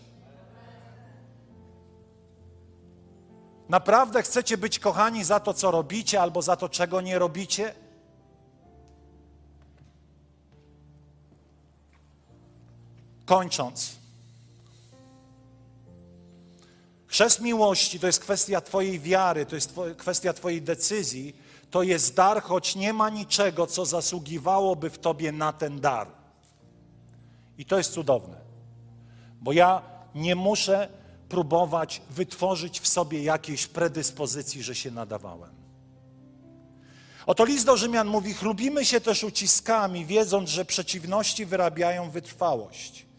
Naprawdę chcecie być kochani za to, co robicie, albo za to, czego nie robicie? Kończąc. Chrzest miłości to jest kwestia Twojej wiary, to jest kwestia Twojej decyzji. To jest dar, choć nie ma niczego, co zasługiwałoby w Tobie na ten dar. I to jest cudowne, bo ja nie muszę próbować wytworzyć w sobie jakiejś predyspozycji, że się nadawałem. Oto list do Rzymian mówi: Chlubimy się też uciskami, wiedząc, że przeciwności wyrabiają wytrwałość.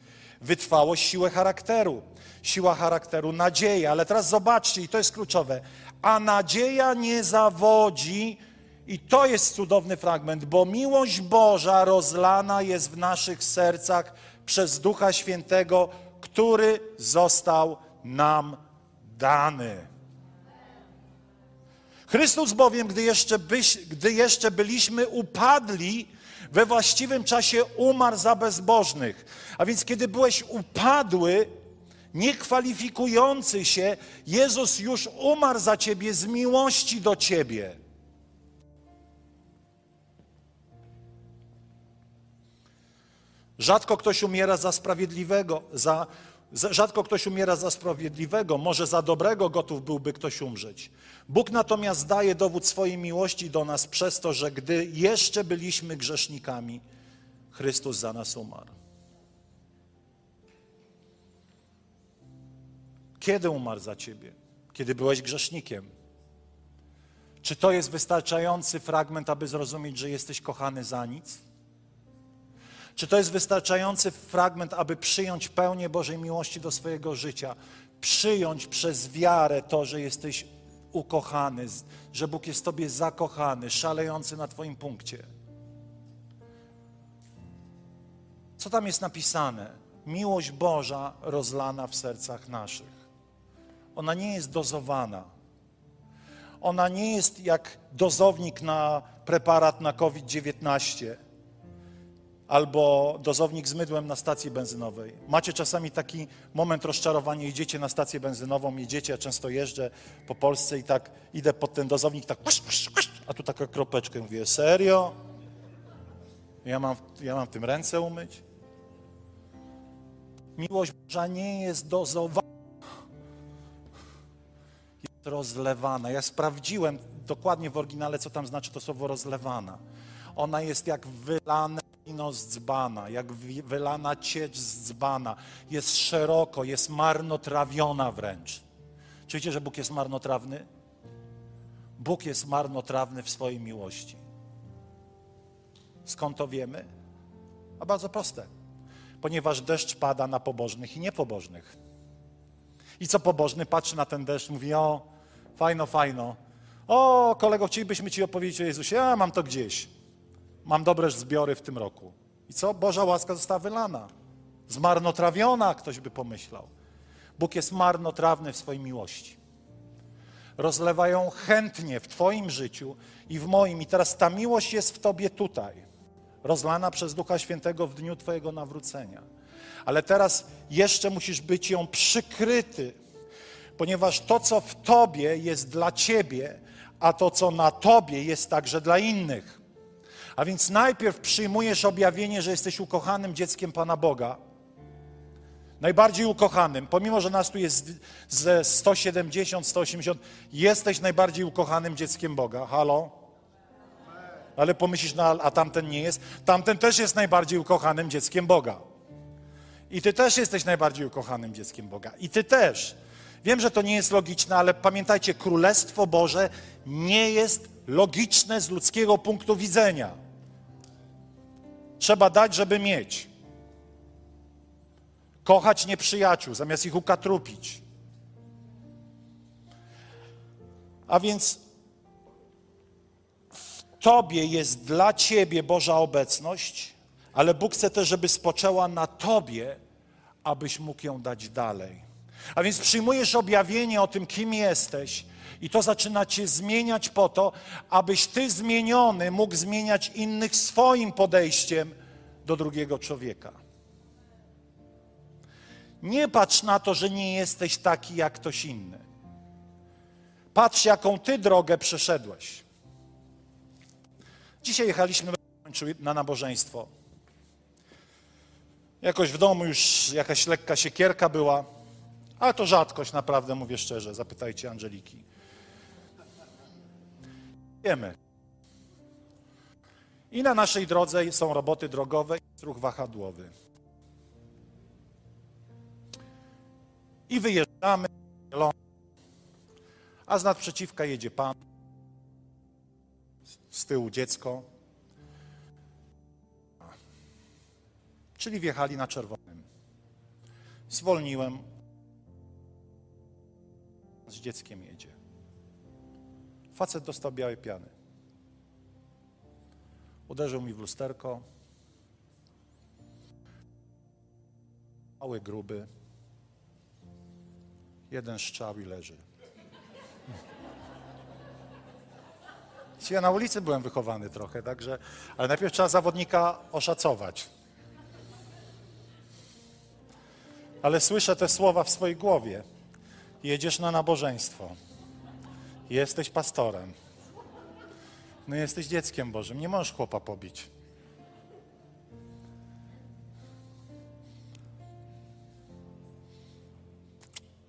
Wytrwałość, siłę charakteru, siła charakteru, nadzieja. Ale teraz zobaczcie, i to jest kluczowe: a nadzieja nie zawodzi, i to jest cudowny fragment, bo miłość Boża rozlana jest w naszych sercach przez Ducha Świętego, który został nam dany. Chrystus bowiem, gdy jeszcze, byś, gdy jeszcze byliśmy upadli, we właściwym czasie umarł za bezbożnych. A więc kiedy byłeś upadły, niekwalifikujący się, Jezus już umarł za ciebie z miłości do ciebie. Rzadko ktoś umiera za sprawiedliwego, za Rzadko ktoś umiera za sprawiedliwego, może za dobrego gotów byłby ktoś umrzeć. Bóg natomiast daje dowód swojej miłości do nas przez to, że gdy jeszcze byliśmy grzesznikami, Chrystus za nas umarł. Kiedy umarł za ciebie? Kiedy byłeś grzesznikiem. Czy to jest wystarczający fragment, aby zrozumieć, że jesteś kochany za nic? Czy to jest wystarczający fragment, aby przyjąć pełnię Bożej miłości do swojego życia? Przyjąć przez wiarę to, że jesteś ukochany, że Bóg jest Tobie zakochany, szalejący na Twoim punkcie. Co tam jest napisane? Miłość Boża rozlana w sercach naszych. Ona nie jest dozowana. Ona nie jest jak dozownik na preparat na COVID-19 albo dozownik z mydłem na stacji benzynowej. Macie czasami taki moment rozczarowania, idziecie na stację benzynową, jedziecie, ja często jeżdżę po Polsce i tak idę pod ten dozownik, tak, a tu taka kropeczka, mówię, serio? Ja mam, ja mam w tym ręce umyć? Miłość Boża nie jest dozowana, jest rozlewana. Ja sprawdziłem dokładnie w oryginale, co tam znaczy to słowo rozlewana. Ona jest jak wylane wino z dzbana, jak wylana ciecz z dzbana. Jest szeroko, jest marnotrawiona wręcz. Czy wiecie, że Bóg jest marnotrawny? Bóg jest marnotrawny w swojej miłości. Skąd to wiemy? A bardzo proste. Ponieważ deszcz pada na pobożnych i niepobożnych. I co pobożny patrzy na ten deszcz, mówi: O, fajno, fajno. O, kolego, chcielibyśmy Ci opowiedzieć o Jezusie. Ja mam to gdzieś. Mam dobre zbiory w tym roku. I co? Boża łaska została wylana. Zmarnotrawiona, ktoś by pomyślał. Bóg jest marnotrawny w swojej miłości. Rozlewa ją chętnie w Twoim życiu i w moim. I teraz ta miłość jest w Tobie tutaj, rozlana przez Ducha Świętego w dniu Twojego nawrócenia. Ale teraz jeszcze musisz być ją przykryty, ponieważ to, co w Tobie jest dla Ciebie, a to, co na Tobie jest także dla innych. A więc najpierw przyjmujesz objawienie, że jesteś ukochanym dzieckiem Pana Boga. Najbardziej ukochanym, pomimo że nas tu jest ze 170, 180, jesteś najbardziej ukochanym dzieckiem Boga. Halo? Ale pomyślisz, no a tamten nie jest. Tamten też jest najbardziej ukochanym dzieckiem Boga. I ty też jesteś najbardziej ukochanym dzieckiem Boga. I ty też. Wiem, że to nie jest logiczne, ale pamiętajcie, Królestwo Boże nie jest logiczne z ludzkiego punktu widzenia. Trzeba dać, żeby mieć. Kochać nieprzyjaciół, zamiast ich ukatrupić. A więc w Tobie jest dla Ciebie Boża obecność, ale Bóg chce też, żeby spoczęła na Tobie, abyś mógł ją dać dalej. A więc przyjmujesz objawienie o tym, kim jesteś, i to zaczyna Cię zmieniać po to, abyś Ty zmieniony mógł zmieniać innych swoim podejściem do drugiego człowieka. Nie patrz na to, że nie jesteś taki jak ktoś inny. Patrz, jaką Ty drogę przeszedłeś. Dzisiaj jechaliśmy na nabożeństwo. Jakoś w domu już jakaś lekka siekierka była, ale to rzadkość, naprawdę mówię szczerze. Zapytajcie Angeliki. Wiemy. I na naszej drodze są roboty drogowe i ruch wahadłowy. I wyjeżdżamy, a z nadprzeciwka jedzie pan, z tyłu dziecko. Czyli wjechali na czerwonym. Zwolniłem. Z dzieckiem jedzie. Facet dostał białej piany. Uderzył mi w lusterko. Mały, gruby. Jeden strzał i leży. Ja na ulicy byłem wychowany trochę, także, ale najpierw trzeba zawodnika oszacować. Ale słyszę te słowa w swojej głowie. Jedziesz na nabożeństwo. Jesteś pastorem. No jesteś dzieckiem Bożym, nie możesz chłopa pobić.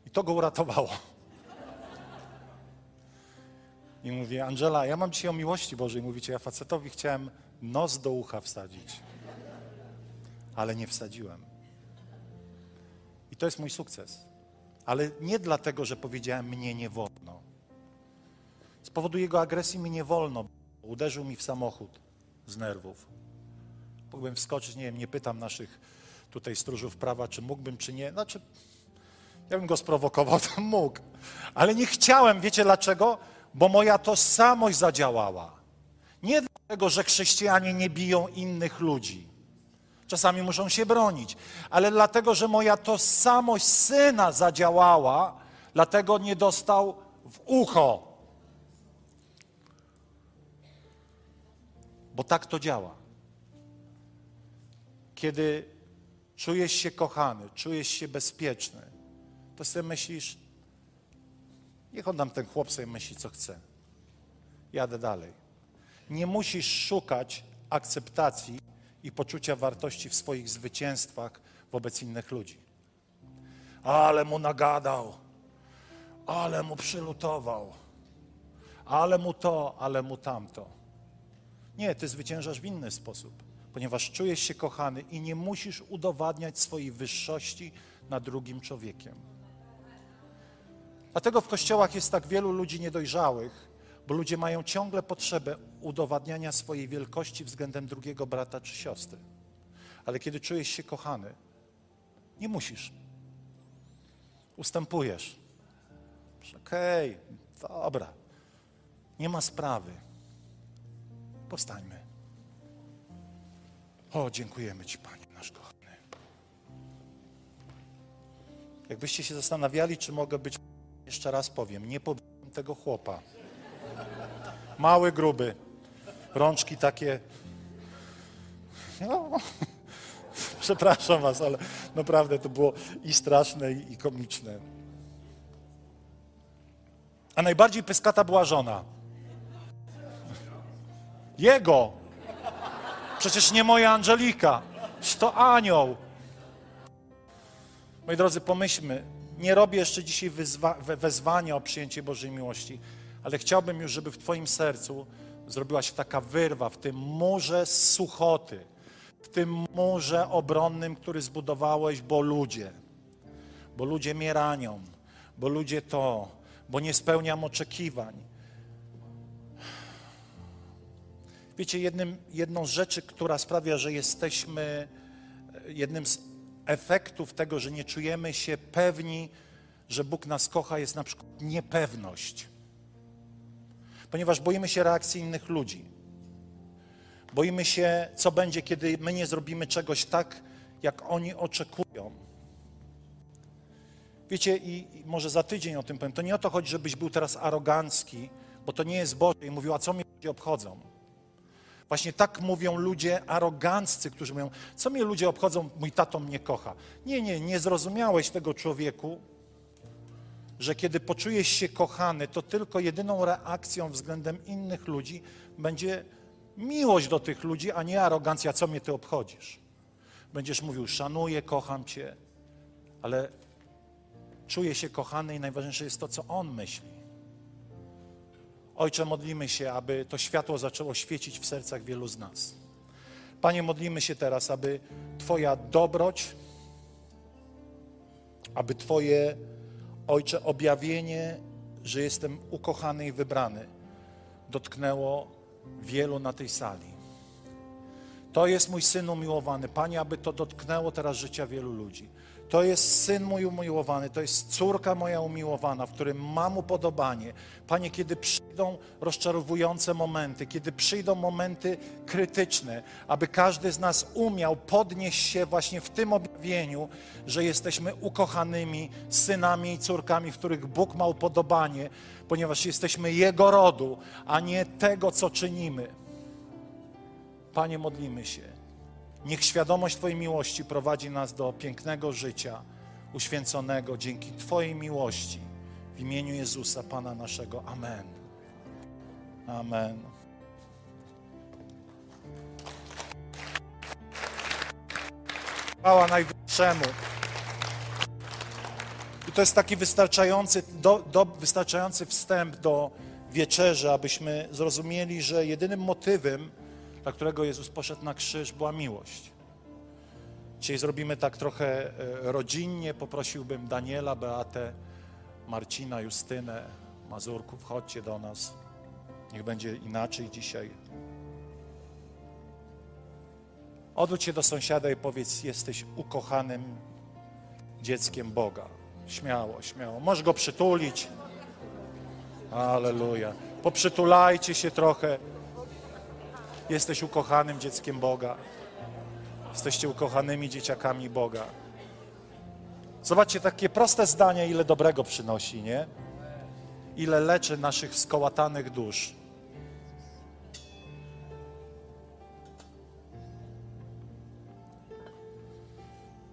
I to go uratowało. I mówię, Angela, ja mam dzisiaj o miłości Bożej. Mówicie, ja facetowi chciałem nos do ucha wsadzić. Ale nie wsadziłem. I to jest mój sukces. Ale nie dlatego, że powiedziałem, mnie nie wolno powodu jego agresji mi nie wolno. Uderzył mi w samochód z nerwów. Mógłbym wskoczyć, nie wiem, nie pytam naszych tutaj stróżów prawa, czy mógłbym, czy nie. Znaczy, ja bym go sprowokował, to mógł. Ale nie chciałem, wiecie dlaczego? Bo moja tożsamość zadziałała. Nie dlatego, że chrześcijanie nie biją innych ludzi. Czasami muszą się bronić, ale dlatego, że moja tożsamość syna zadziałała, dlatego nie dostał w ucho. Bo tak to działa. Kiedy czujesz się kochany, czujesz się bezpieczny, to sobie myślisz, niech on tam ten chłop sobie myśli, co chce. Jadę dalej. Nie musisz szukać akceptacji i poczucia wartości w swoich zwycięstwach wobec innych ludzi. Ale mu nagadał, ale mu przylutował, ale mu to, ale mu tamto. Nie, ty zwyciężasz w inny sposób, ponieważ czujesz się kochany i nie musisz udowadniać swojej wyższości nad drugim człowiekiem. Dlatego w kościołach jest tak wielu ludzi niedojrzałych, bo ludzie mają ciągle potrzebę udowadniania swojej wielkości względem drugiego brata czy siostry. Ale kiedy czujesz się kochany, nie musisz. Ustępujesz. Okej, okay, dobra. Nie ma sprawy. Powstańmy. O, dziękujemy Ci, Panie nasz kochany. Jakbyście się zastanawiali, czy mogę być, jeszcze raz powiem, nie pobiłem tego chłopa. Mały, gruby. Rączki takie. No, przepraszam Was, ale naprawdę to było i straszne, i komiczne. A najbardziej pyskata była żona. Jego. Przecież nie moja Angelika. To anioł. Moi drodzy, pomyślmy. Nie robię jeszcze dzisiaj wezwania o przyjęcie Bożej miłości, ale chciałbym już, żeby w Twoim sercu zrobiła się taka wyrwa w tym murze suchoty, w tym murze obronnym, który zbudowałeś, bo ludzie, bo ludzie mnie ranią, bo ludzie to, bo nie spełniam oczekiwań. Wiecie, jednym, jedną z rzeczy, która sprawia, że jesteśmy, jednym z efektów tego, że nie czujemy się pewni, że Bóg nas kocha, jest na przykład niepewność. Ponieważ boimy się reakcji innych ludzi. Boimy się, co będzie, kiedy my nie zrobimy czegoś tak, jak oni oczekują. Wiecie, i, i może za tydzień o tym powiem, to nie o to chodzi, żebyś był teraz arogancki, bo to nie jest Boże i mówił, a co mnie ludzie obchodzą. Właśnie tak mówią ludzie aroganccy, którzy mówią, co mnie ludzie obchodzą, mój tato mnie kocha. Nie, nie, nie zrozumiałeś tego człowieku, że kiedy poczujesz się kochany, to tylko jedyną reakcją względem innych ludzi będzie miłość do tych ludzi, a nie arogancja, co mnie ty obchodzisz. Będziesz mówił, szanuję, kocham cię, ale czuję się kochany i najważniejsze jest to, co on myśli. Ojcze, modlimy się, aby to światło zaczęło świecić w sercach wielu z nas. Panie, modlimy się teraz, aby Twoja dobroć, aby Twoje, Ojcze, objawienie, że jestem ukochany i wybrany, dotknęło wielu na tej sali. To jest mój syn umiłowany. Panie, aby to dotknęło teraz życia wielu ludzi. To jest syn mój umiłowany, to jest córka moja umiłowana, w którym mam upodobanie. Panie, kiedy przyjdą rozczarowujące momenty, kiedy przyjdą momenty krytyczne, aby każdy z nas umiał podnieść się właśnie w tym objawieniu, że jesteśmy ukochanymi synami i córkami, w których Bóg ma upodobanie, ponieważ jesteśmy Jego rodu, a nie tego, co czynimy. Panie, modlimy się Niech świadomość Twojej miłości prowadzi nas do pięknego życia, uświęconego dzięki Twojej miłości. W imieniu Jezusa, Pana naszego. Amen. Amen. Chwała Najwyższemu. I to jest taki wystarczający, do, do, wystarczający wstęp do wieczerzy, abyśmy zrozumieli, że jedynym motywem, dla którego Jezus poszedł na krzyż, była miłość. Dzisiaj zrobimy tak trochę e, rodzinnie. Poprosiłbym Daniela, Beatę, Marcina, Justynę, Mazurków, chodźcie do nas. Niech będzie inaczej dzisiaj. Odwróć się do sąsiada i powiedz: Jesteś ukochanym dzieckiem Boga. Śmiało, śmiało. Możesz go przytulić. Aleluja. Poprzytulajcie się trochę. Jesteś ukochanym dzieckiem Boga. Jesteście ukochanymi dzieciakami Boga. Zobaczcie, takie proste zdanie, ile dobrego przynosi, nie? Ile leczy naszych skołatanych dusz.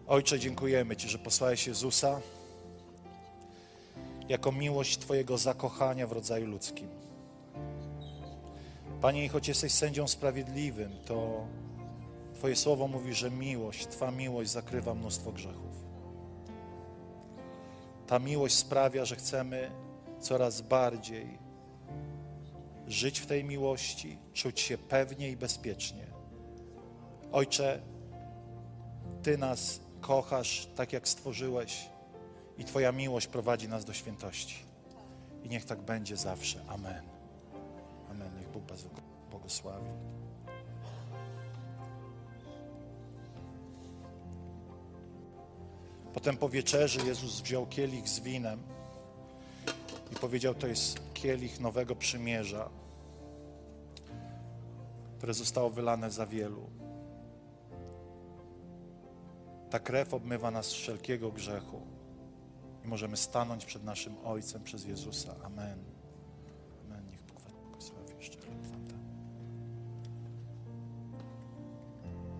Ojcze, dziękujemy Ci, że posłałeś Jezusa jako miłość Twojego zakochania w rodzaju ludzkim. Panie, choć jesteś sędzią sprawiedliwym, to Twoje słowo mówi, że miłość, Twa miłość zakrywa mnóstwo grzechów. Ta miłość sprawia, że chcemy coraz bardziej żyć w tej miłości, czuć się pewnie i bezpiecznie. Ojcze, Ty nas kochasz tak, jak stworzyłeś, i Twoja miłość prowadzi nas do świętości. I niech tak będzie zawsze. Amen. Amen. Niech Bóg Was błogosławi. Potem po wieczerzy Jezus wziął kielich z winem i powiedział: To jest kielich nowego przymierza, które zostało wylane za wielu. Ta krew obmywa nas z wszelkiego grzechu i możemy stanąć przed naszym Ojcem przez Jezusa. Amen.